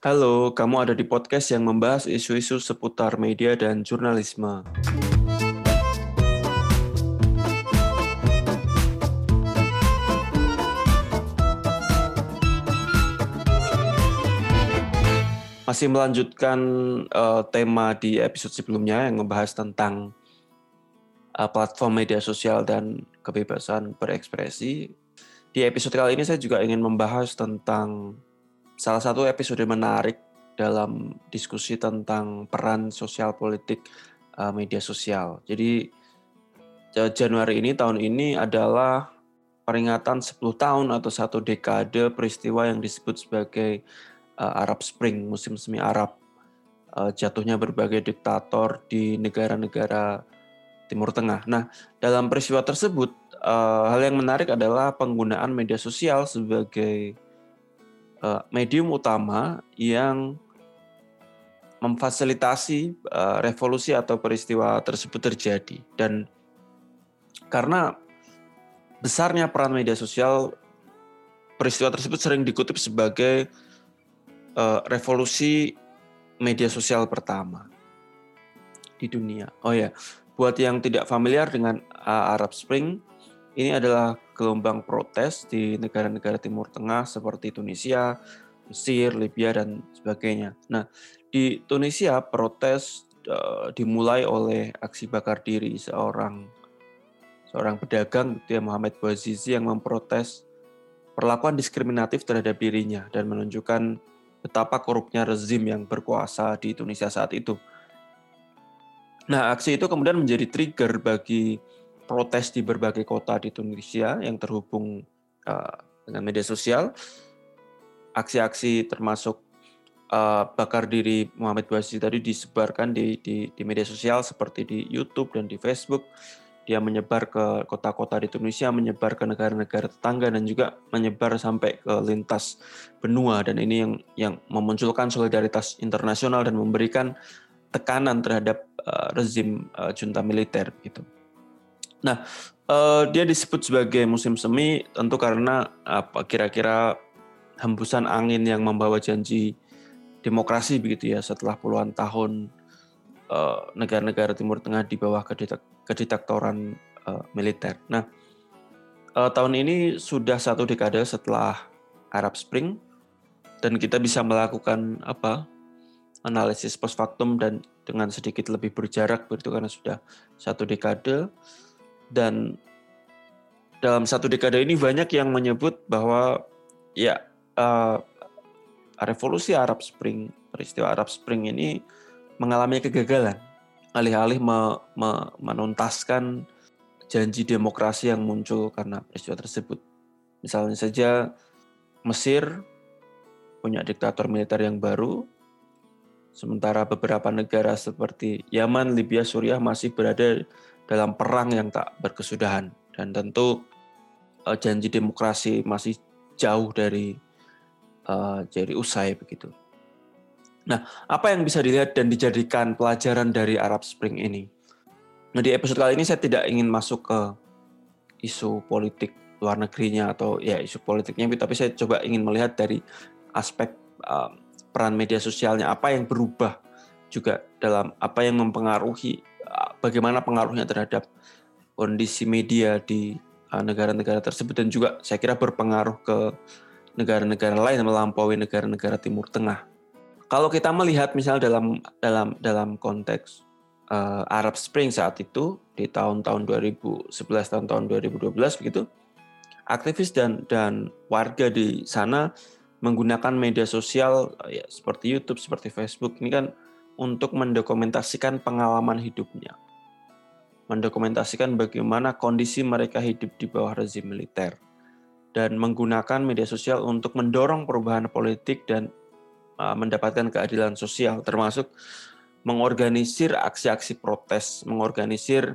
Halo, kamu ada di podcast yang membahas isu-isu seputar media dan jurnalisme. Masih melanjutkan uh, tema di episode sebelumnya yang membahas tentang uh, platform media sosial dan kebebasan berekspresi. Di episode kali ini saya juga ingin membahas tentang salah satu episode menarik dalam diskusi tentang peran sosial politik uh, media sosial. Jadi Januari ini tahun ini adalah peringatan 10 tahun atau satu dekade peristiwa yang disebut sebagai uh, Arab Spring, musim semi Arab. Uh, jatuhnya berbagai diktator di negara-negara Timur Tengah. Nah, dalam peristiwa tersebut, uh, hal yang menarik adalah penggunaan media sosial sebagai uh, medium utama yang memfasilitasi uh, revolusi atau peristiwa tersebut terjadi. Dan karena besarnya peran media sosial, peristiwa tersebut sering dikutip sebagai uh, revolusi media sosial pertama di dunia. Oh ya, buat yang tidak familiar dengan uh, Arab Spring, ini adalah gelombang protes di negara-negara Timur Tengah seperti Tunisia, Mesir, Libya dan sebagainya. Nah, di Tunisia protes uh, dimulai oleh aksi bakar diri seorang seorang pedagang gitu ya Muhammad Bouazizi yang memprotes perlakuan diskriminatif terhadap dirinya dan menunjukkan betapa korupnya rezim yang berkuasa di Tunisia saat itu. Nah, aksi itu kemudian menjadi trigger bagi protes di berbagai kota di Tunisia yang terhubung uh, dengan media sosial. Aksi-aksi termasuk uh, bakar diri Muhammad Bouazizi tadi disebarkan di, di, di media sosial seperti di YouTube dan di Facebook dia menyebar ke kota-kota di Tunisia, menyebar ke negara-negara tetangga dan juga menyebar sampai ke lintas benua dan ini yang yang memunculkan solidaritas internasional dan memberikan tekanan terhadap uh, rezim uh, junta militer gitu. Nah, uh, dia disebut sebagai musim semi tentu karena apa kira-kira hembusan angin yang membawa janji demokrasi begitu ya setelah puluhan tahun negara-negara uh, Timur Tengah di bawah kediktatoran uh, militer. Nah, uh, tahun ini sudah satu dekade setelah Arab Spring dan kita bisa melakukan apa analisis post factum dan dengan sedikit lebih berjarak begitu karena sudah satu dekade dan dalam satu dekade ini banyak yang menyebut bahwa ya uh, revolusi Arab Spring peristiwa Arab Spring ini mengalami kegagalan alih-alih me, me, menuntaskan janji demokrasi yang muncul karena peristiwa tersebut. Misalnya saja Mesir punya diktator militer yang baru, sementara beberapa negara seperti Yaman, Libya, Suriah masih berada dalam perang yang tak berkesudahan dan tentu uh, janji demokrasi masih jauh dari uh, dari usai begitu. Nah, apa yang bisa dilihat dan dijadikan pelajaran dari Arab Spring ini? Nah, di episode kali ini saya tidak ingin masuk ke isu politik luar negerinya atau ya isu politiknya, tapi saya coba ingin melihat dari aspek um, peran media sosialnya, apa yang berubah juga dalam apa yang mempengaruhi, uh, bagaimana pengaruhnya terhadap kondisi media di uh, negara-negara tersebut dan juga saya kira berpengaruh ke negara-negara lain melampaui negara-negara Timur Tengah. Kalau kita melihat misalnya dalam dalam dalam konteks uh, Arab Spring saat itu di tahun-tahun 2011 tahun-tahun 2012 begitu, aktivis dan dan warga di sana menggunakan media sosial ya seperti YouTube, seperti Facebook ini kan untuk mendokumentasikan pengalaman hidupnya. Mendokumentasikan bagaimana kondisi mereka hidup di bawah rezim militer dan menggunakan media sosial untuk mendorong perubahan politik dan Uh, mendapatkan keadilan sosial termasuk mengorganisir aksi-aksi protes, mengorganisir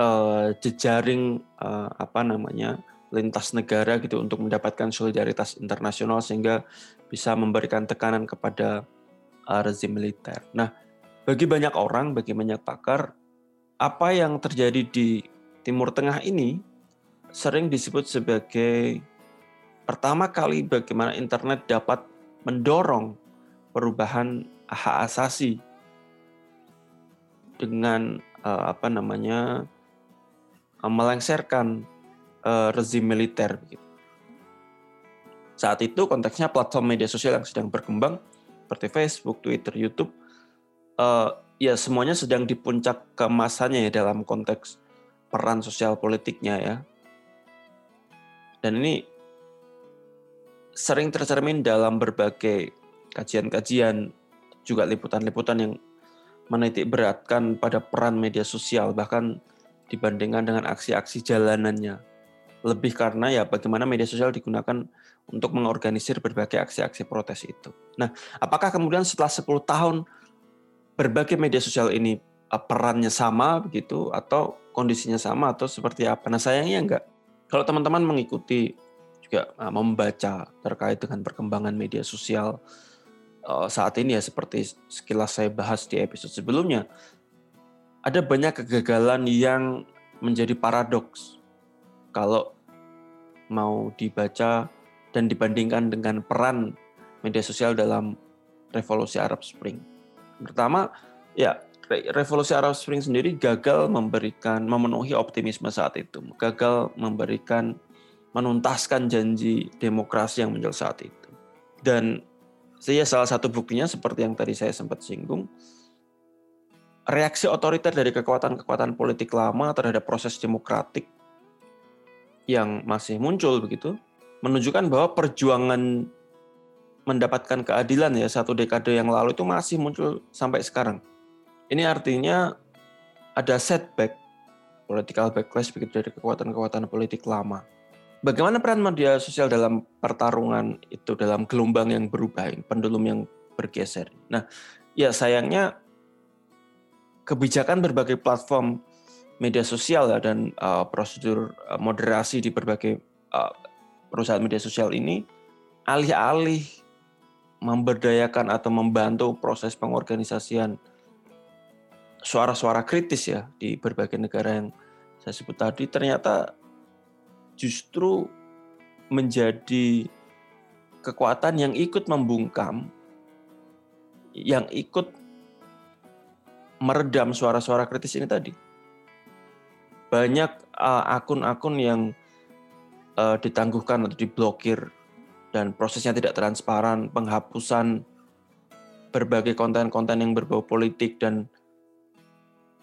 uh, jejaring uh, apa namanya lintas negara gitu untuk mendapatkan solidaritas internasional sehingga bisa memberikan tekanan kepada uh, rezim militer. Nah, bagi banyak orang, bagi banyak pakar, apa yang terjadi di Timur Tengah ini sering disebut sebagai pertama kali bagaimana internet dapat mendorong perubahan hak asasi dengan uh, apa namanya uh, melengsarkan rezim militer. Saat itu konteksnya platform media sosial yang sedang berkembang seperti Facebook, Twitter, YouTube, uh, ya semuanya sedang di puncak kemasannya ya dalam konteks peran sosial politiknya ya. Dan ini sering tercermin dalam berbagai kajian-kajian juga liputan-liputan yang menitik beratkan pada peran media sosial bahkan dibandingkan dengan aksi-aksi jalanannya. Lebih karena ya bagaimana media sosial digunakan untuk mengorganisir berbagai aksi-aksi protes itu. Nah, apakah kemudian setelah 10 tahun berbagai media sosial ini eh, perannya sama begitu atau kondisinya sama atau seperti apa? Nah, sayangnya enggak. Kalau teman-teman mengikuti juga eh, membaca terkait dengan perkembangan media sosial uh, saat ini ya seperti sekilas saya bahas di episode sebelumnya, ada banyak kegagalan yang menjadi paradoks kalau mau dibaca dan dibandingkan dengan peran media sosial dalam revolusi Arab Spring. Pertama, ya revolusi Arab Spring sendiri gagal memberikan memenuhi optimisme saat itu, gagal memberikan menuntaskan janji demokrasi yang muncul saat itu. Dan saya salah satu buktinya seperti yang tadi saya sempat singgung, reaksi otoriter dari kekuatan-kekuatan politik lama terhadap proses demokratik yang masih muncul begitu, menunjukkan bahwa perjuangan mendapatkan keadilan ya satu dekade yang lalu itu masih muncul sampai sekarang. Ini artinya ada setback, political backlash begitu dari kekuatan-kekuatan politik lama. Bagaimana peran media sosial dalam pertarungan itu dalam gelombang yang berubah, pendulum yang bergeser? Nah, ya sayangnya kebijakan berbagai platform media sosial ya, dan uh, prosedur uh, moderasi di berbagai uh, perusahaan media sosial ini alih-alih memberdayakan atau membantu proses pengorganisasian suara-suara kritis ya di berbagai negara yang saya sebut tadi ternyata justru menjadi kekuatan yang ikut membungkam, yang ikut meredam suara-suara kritis ini tadi. Banyak uh, akun-akun yang uh, ditangguhkan atau diblokir dan prosesnya tidak transparan, penghapusan berbagai konten-konten yang berbau politik dan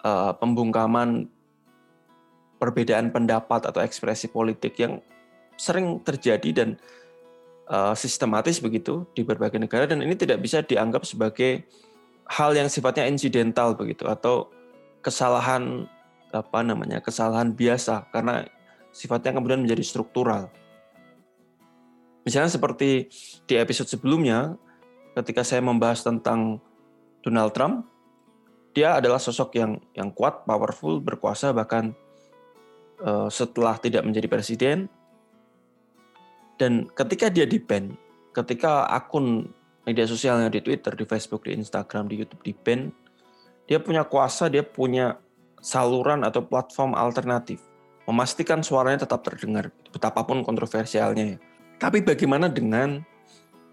uh, pembungkaman perbedaan pendapat atau ekspresi politik yang sering terjadi dan uh, sistematis begitu di berbagai negara dan ini tidak bisa dianggap sebagai hal yang sifatnya insidental begitu atau kesalahan apa namanya kesalahan biasa karena sifatnya kemudian menjadi struktural. Misalnya seperti di episode sebelumnya ketika saya membahas tentang Donald Trump, dia adalah sosok yang yang kuat, powerful, berkuasa bahkan uh, setelah tidak menjadi presiden dan ketika dia di ban, ketika akun media sosialnya di Twitter, di Facebook, di Instagram, di YouTube di ban, dia punya kuasa, dia punya saluran atau platform alternatif memastikan suaranya tetap terdengar betapapun kontroversialnya ya. Tapi bagaimana dengan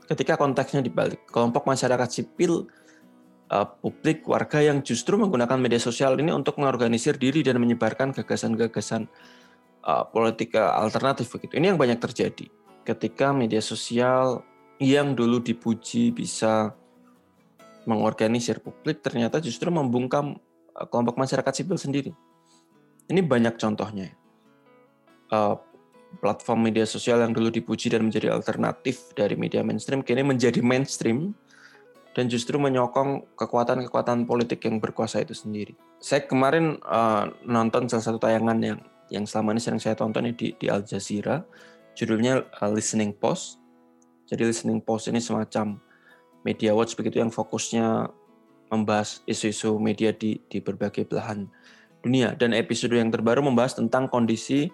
ketika konteksnya dibalik kelompok masyarakat sipil uh, publik warga yang justru menggunakan media sosial ini untuk mengorganisir diri dan menyebarkan gagasan-gagasan uh, politik alternatif begitu. Ini yang banyak terjadi ketika media sosial yang dulu dipuji bisa mengorganisir publik ternyata justru membungkam kelompok masyarakat sipil sendiri. Ini banyak contohnya. Uh, platform media sosial yang dulu dipuji dan menjadi alternatif dari media mainstream kini menjadi mainstream dan justru menyokong kekuatan-kekuatan politik yang berkuasa itu sendiri. Saya kemarin uh, nonton salah satu tayangan yang yang selama ini sering saya tonton di di Al Jazeera, judulnya Listening Post. Jadi Listening Post ini semacam media watch begitu yang fokusnya membahas isu-isu media di di berbagai belahan dunia dan episode yang terbaru membahas tentang kondisi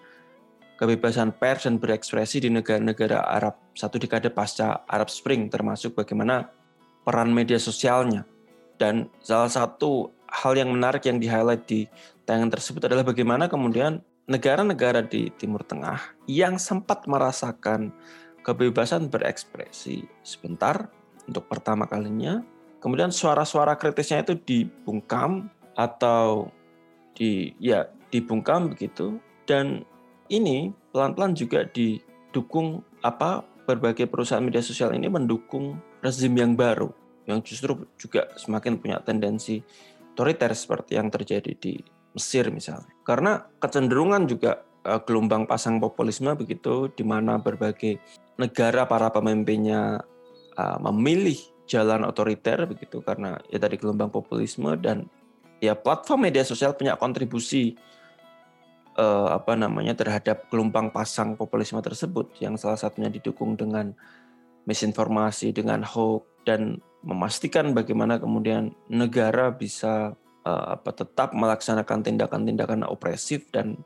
kebebasan pers dan berekspresi di negara-negara Arab satu dekade pasca Arab Spring termasuk bagaimana peran media sosialnya. Dan salah satu hal yang menarik yang di-highlight di tayangan tersebut adalah bagaimana kemudian negara-negara di Timur Tengah yang sempat merasakan kebebasan berekspresi sebentar untuk pertama kalinya. Kemudian suara-suara kritisnya itu dibungkam atau di ya dibungkam begitu dan ini pelan-pelan juga didukung apa berbagai perusahaan media sosial ini mendukung rezim yang baru yang justru juga semakin punya tendensi otoriter seperti yang terjadi di Mesir misalnya. Karena kecenderungan juga uh, gelombang pasang populisme begitu di mana berbagai negara para pemimpinnya uh, memilih jalan otoriter begitu karena ya tadi gelombang populisme dan ya platform media sosial punya kontribusi uh, apa namanya terhadap gelombang pasang populisme tersebut yang salah satunya didukung dengan misinformasi dengan hoax dan memastikan bagaimana kemudian negara bisa uh, apa tetap melaksanakan tindakan-tindakan opresif dan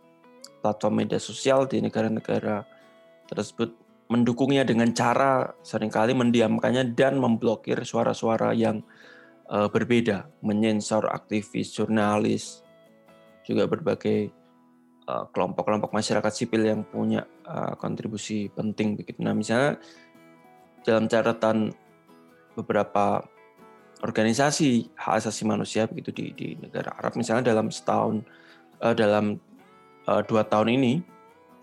platform media sosial di negara-negara tersebut mendukungnya dengan cara sering kali mendiamkannya dan memblokir suara-suara yang uh, berbeda, menyensor aktivis, jurnalis, juga berbagai eh, kelompok-kelompok uh, masyarakat sipil yang punya uh, kontribusi penting begitu. Nah, misalnya dalam catatan beberapa organisasi hak asasi manusia begitu di, di negara Arab, misalnya dalam setahun, uh, dalam uh, dua tahun ini,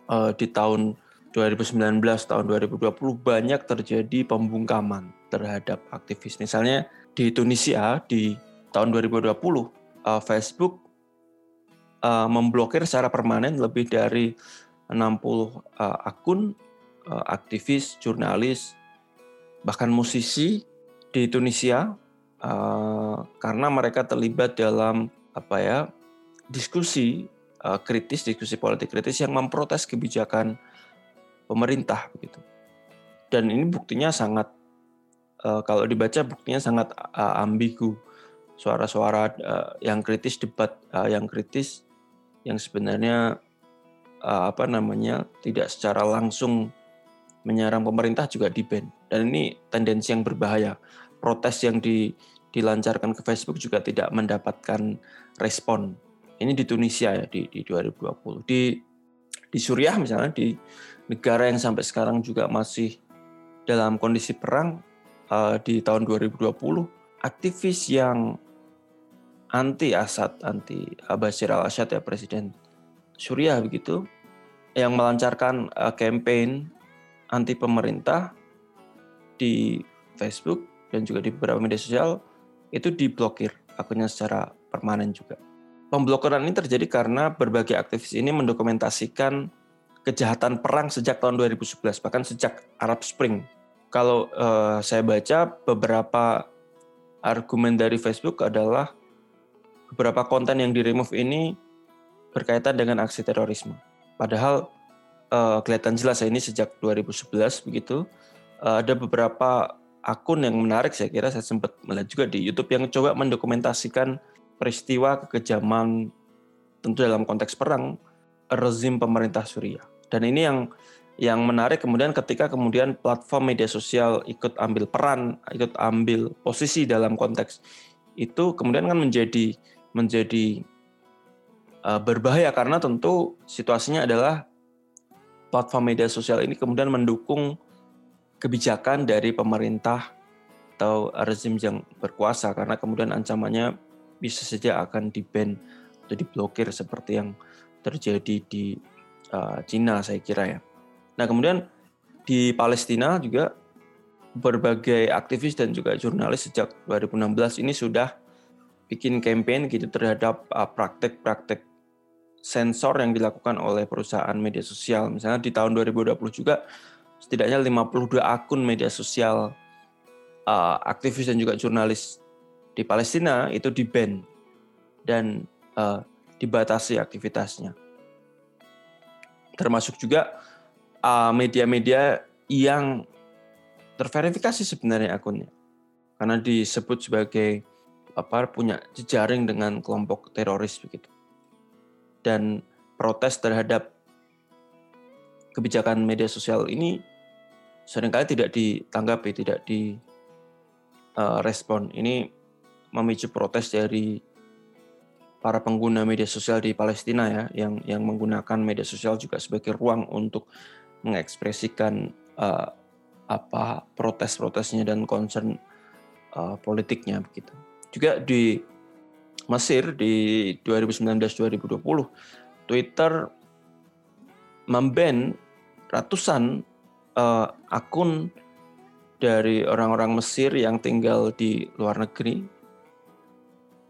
uh, di tahun 2019 tahun 2020 banyak terjadi pembungkaman terhadap aktivis. Misalnya di Tunisia di tahun 2020 uh, Facebook uh, memblokir secara permanen lebih dari 60 uh, akun aktivis, jurnalis, bahkan musisi di Tunisia karena mereka terlibat dalam apa ya diskusi kritis, diskusi politik kritis yang memprotes kebijakan pemerintah begitu. Dan ini buktinya sangat uh, kalau dibaca buktinya sangat uh, ambigu. Suara-suara uh, yang kritis debat yang kritis yang sebenarnya apa namanya tidak secara langsung menyerang pemerintah juga di ban dan ini tendensi yang berbahaya protes yang di, dilancarkan ke Facebook juga tidak mendapatkan respon ini di Tunisia ya di, di 2020 di di Suriah misalnya di negara yang sampai sekarang juga masih dalam kondisi perang uh, di tahun 2020 aktivis yang anti Assad, anti Bashir al-Assad ya presiden Suriah begitu yang melancarkan uh, campaign anti pemerintah di Facebook dan juga di beberapa media sosial itu diblokir akunnya secara permanen juga. Pemblokiran ini terjadi karena berbagai aktivis ini mendokumentasikan kejahatan perang sejak tahun 2011 bahkan sejak Arab Spring. Kalau uh, saya baca beberapa argumen dari Facebook adalah beberapa konten yang di remove ini berkaitan dengan aksi terorisme. Padahal uh, kelihatan jelas ini sejak 2011 begitu. Uh, ada beberapa akun yang menarik saya kira saya sempat melihat juga di YouTube yang coba mendokumentasikan peristiwa kekejaman tentu dalam konteks perang rezim pemerintah Suriah. Dan ini yang yang menarik kemudian ketika kemudian platform media sosial ikut ambil peran, ikut ambil posisi dalam konteks itu kemudian kan menjadi menjadi uh, berbahaya karena tentu situasinya adalah platform media sosial ini kemudian mendukung kebijakan dari pemerintah atau rezim yang berkuasa karena kemudian ancamannya bisa saja akan di-ban atau diblokir seperti yang terjadi di uh, Cina saya kira ya. Nah kemudian di Palestina juga berbagai aktivis dan juga jurnalis sejak 2016 ini sudah bikin campaign gitu terhadap uh, praktek-praktek sensor yang dilakukan oleh perusahaan media sosial. Misalnya di tahun 2020 juga setidaknya 52 akun media sosial uh, aktivis dan juga jurnalis di Palestina itu di-ban dan uh, dibatasi aktivitasnya. Termasuk juga uh, media-media uh, yang terverifikasi sebenarnya akunnya. Karena disebut sebagai apa punya jejaring dengan kelompok teroris begitu. Dan protes terhadap kebijakan media sosial ini sering kali tidak ditanggapi tidak di uh, respon. Ini memicu protes dari para pengguna media sosial di Palestina ya yang yang menggunakan media sosial juga sebagai ruang untuk mengekspresikan uh, apa protes-protesnya dan concern uh, politiknya begitu. Juga di Mesir di 2019-2020 Twitter memban ratusan uh, akun dari orang-orang Mesir yang tinggal di luar negeri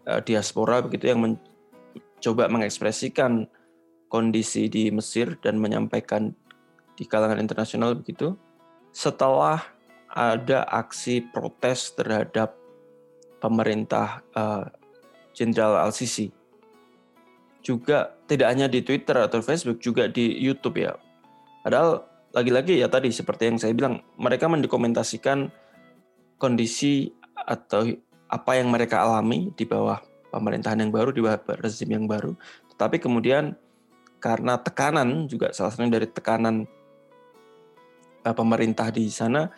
uh, diaspora begitu yang mencoba mengekspresikan kondisi di Mesir dan menyampaikan di kalangan internasional begitu setelah ada aksi protes terhadap pemerintah Jenderal uh, Al-Sisi. Juga tidak hanya di Twitter atau Facebook, juga di YouTube ya. Padahal lagi-lagi ya tadi seperti yang saya bilang, mereka mendokumentasikan kondisi atau apa yang mereka alami di bawah pemerintahan yang baru, di bawah rezim yang baru. Tetapi kemudian karena tekanan juga salah satunya dari tekanan Eh, pemerintah di sana,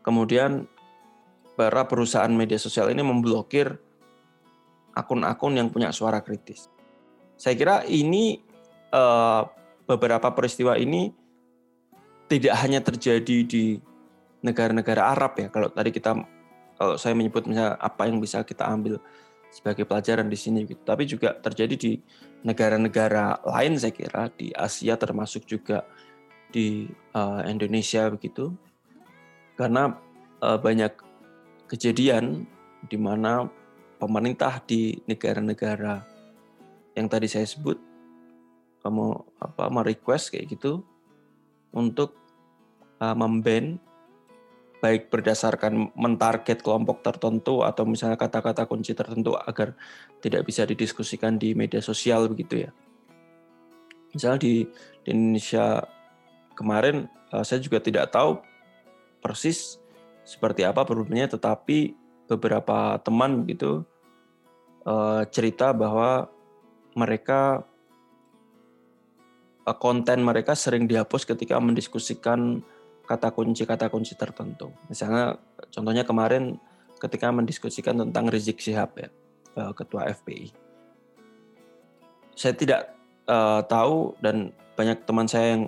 kemudian para perusahaan media sosial ini memblokir akun-akun yang punya suara kritis. Saya kira ini uh, beberapa peristiwa ini tidak hanya terjadi di negara-negara Arab ya. Kalau tadi kita kalau saya menyebut misalnya apa yang bisa kita ambil sebagai pelajaran di sini gitu. Tapi juga terjadi di negara-negara lain saya kira di Asia termasuk juga di uh, Indonesia begitu karena uh, banyak kejadian di mana pemerintah di negara-negara yang tadi saya sebut kamu apa merequest kayak gitu untuk uh, memban baik berdasarkan mentarget kelompok tertentu atau misalnya kata-kata kunci tertentu agar tidak bisa didiskusikan di media sosial begitu ya. Misalnya di, di Indonesia kemarin uh, saya juga tidak tahu persis seperti apa problemnya, tetapi beberapa teman gitu uh, cerita bahwa mereka uh, konten mereka sering dihapus ketika mendiskusikan kata kunci kata kunci tertentu. Misalnya contohnya kemarin ketika mendiskusikan tentang Rizik Sihab ya, ketua FPI. Saya tidak uh, tahu dan banyak teman saya yang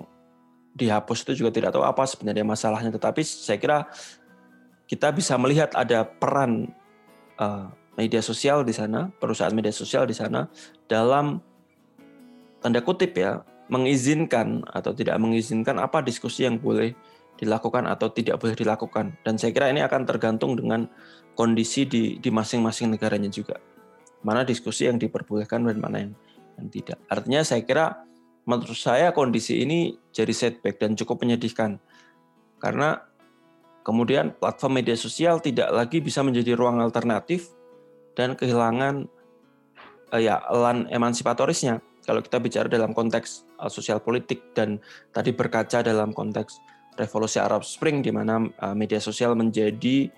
dihapus itu juga tidak tahu apa sebenarnya masalahnya. Tetapi saya kira kita bisa melihat ada peran uh, media sosial di sana, perusahaan media sosial di sana dalam tanda kutip ya mengizinkan atau tidak mengizinkan apa diskusi yang boleh dilakukan atau tidak boleh dilakukan. Dan saya kira ini akan tergantung dengan kondisi di di masing-masing negaranya juga. Mana diskusi yang diperbolehkan dan mana yang, yang tidak. Artinya saya kira menurut saya kondisi ini jadi setback dan cukup menyedihkan. Karena kemudian platform media sosial tidak lagi bisa menjadi ruang alternatif dan kehilangan uh, ya lan emansipatorisnya. Kalau kita bicara dalam konteks uh, sosial politik dan tadi berkaca dalam konteks revolusi Arab Spring di mana uh, media sosial menjadi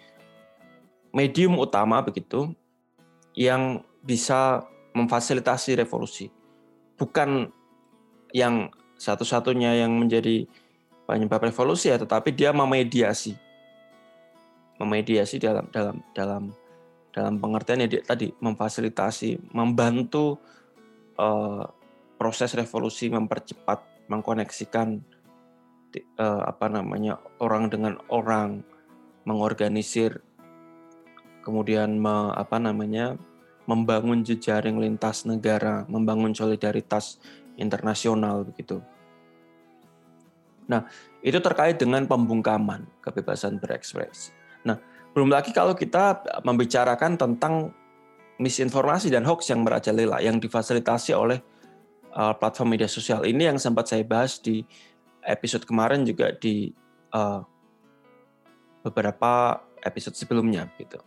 medium utama begitu yang bisa memfasilitasi revolusi. Bukan yang satu-satunya yang menjadi penyebab revolusi ya, tetapi dia memediasi, memediasi dalam dalam dalam dalam pengertian ya tadi memfasilitasi, membantu uh, proses revolusi, mempercepat, mengkoneksikan uh, apa namanya orang dengan orang, mengorganisir, kemudian me, apa namanya membangun jejaring lintas negara, membangun solidaritas internasional begitu. Nah, itu terkait dengan pembungkaman kebebasan berekspresi. Nah, belum lagi kalau kita membicarakan tentang misinformasi dan hoax yang merajalela yang difasilitasi oleh uh, platform media sosial ini yang sempat saya bahas di episode kemarin juga di uh, beberapa episode sebelumnya gitu.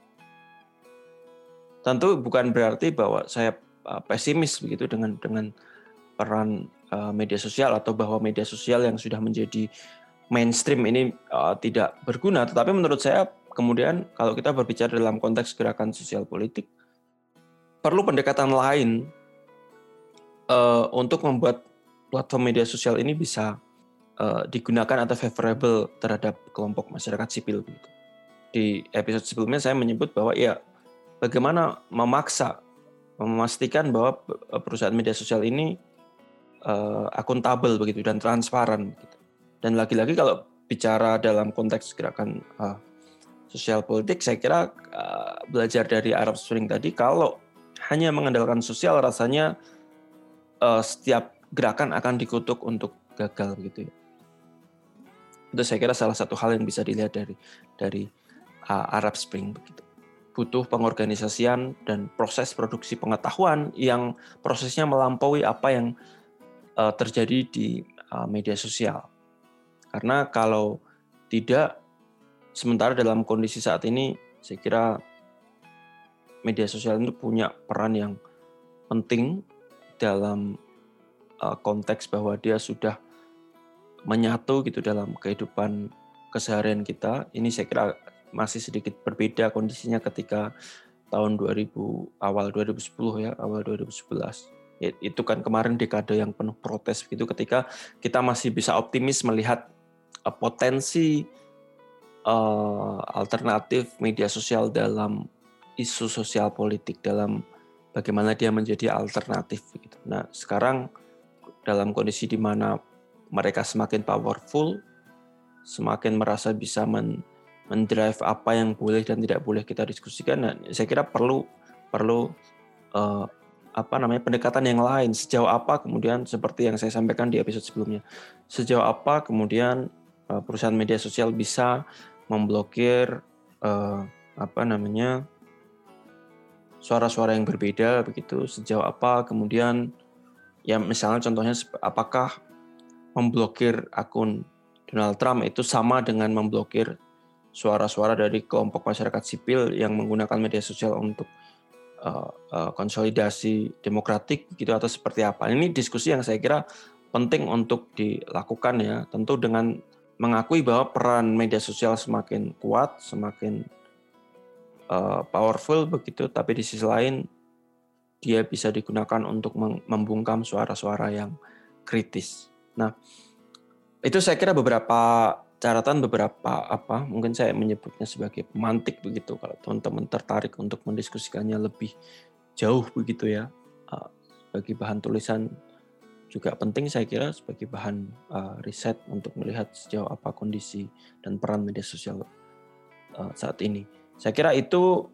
Tentu bukan berarti bahwa saya uh, pesimis begitu dengan dengan peran uh, media sosial atau bahwa media sosial yang sudah menjadi mainstream ini uh, tidak berguna. Tetapi menurut saya kemudian kalau kita berbicara dalam konteks gerakan sosial politik, perlu pendekatan lain uh, untuk membuat platform media sosial ini bisa uh, digunakan atau favorable terhadap kelompok masyarakat sipil. Di episode sebelumnya saya menyebut bahwa ya bagaimana memaksa memastikan bahwa perusahaan media sosial ini uh, akuntabel begitu dan transparan. Begitu. Dan lagi-lagi kalau bicara dalam konteks gerakan uh, sosial politik, saya kira uh, belajar dari Arab Spring tadi, kalau hanya mengandalkan sosial, rasanya uh, setiap gerakan akan dikutuk untuk gagal begitu ya. Itu saya kira salah satu hal yang bisa dilihat dari dari uh, Arab Spring begitu butuh pengorganisasian dan proses produksi pengetahuan yang prosesnya melampaui apa yang uh, terjadi di uh, media sosial. Karena kalau tidak, sementara dalam kondisi saat ini, saya kira media sosial itu punya peran yang penting dalam uh, konteks bahwa dia sudah menyatu gitu dalam kehidupan keseharian kita. Ini saya kira masih sedikit berbeda kondisinya ketika tahun 2000 awal 2010 ya awal 2011 ya, itu kan kemarin dekade yang penuh protes begitu ketika kita masih bisa optimis melihat uh, potensi uh, alternatif media sosial dalam isu sosial politik dalam bagaimana dia menjadi alternatif begitu. Nah, sekarang dalam kondisi di mana mereka semakin powerful, semakin merasa bisa men mendrive apa yang boleh dan tidak boleh kita diskusikan. Dan saya kira perlu perlu uh, apa namanya pendekatan yang lain. Sejauh apa kemudian seperti yang saya sampaikan di episode sebelumnya, sejauh apa kemudian uh, perusahaan media sosial bisa memblokir uh, apa namanya suara-suara yang berbeda begitu. Sejauh apa kemudian ya misalnya contohnya apakah memblokir akun Donald Trump itu sama dengan memblokir suara-suara dari kelompok masyarakat sipil yang menggunakan media sosial untuk uh, uh, konsolidasi demokratik gitu atau seperti apa. Ini diskusi yang saya kira penting untuk dilakukan ya, tentu dengan mengakui bahwa peran media sosial semakin kuat, semakin uh, powerful begitu, tapi di sisi lain dia bisa digunakan untuk membungkam suara-suara yang kritis. Nah, itu saya kira beberapa catatan beberapa apa mungkin saya menyebutnya sebagai pemantik begitu kalau teman-teman tertarik untuk mendiskusikannya lebih jauh begitu ya. Uh, bagi bahan tulisan juga penting saya kira sebagai bahan uh, riset untuk melihat sejauh apa kondisi dan peran media sosial uh, saat ini. Saya kira itu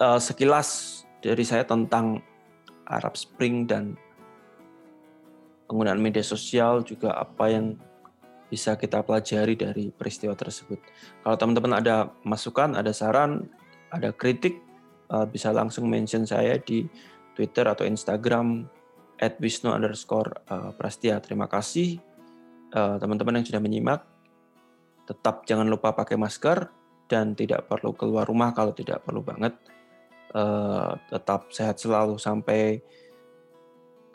sekilas dari saya tentang Arab Spring dan penggunaan media sosial juga apa yang bisa kita pelajari dari peristiwa tersebut. Kalau teman-teman ada masukan, ada saran, ada kritik, eh, bisa langsung mention saya di Twitter atau Instagram at wisnu underscore eh, prastia. Terima kasih eh, teman-teman yang sudah menyimak. Tetap jangan lupa pakai masker dan tidak perlu keluar rumah kalau tidak perlu banget. Tetap sehat selalu sampai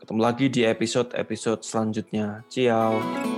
ketemu lagi di episode-episode selanjutnya. Ciao.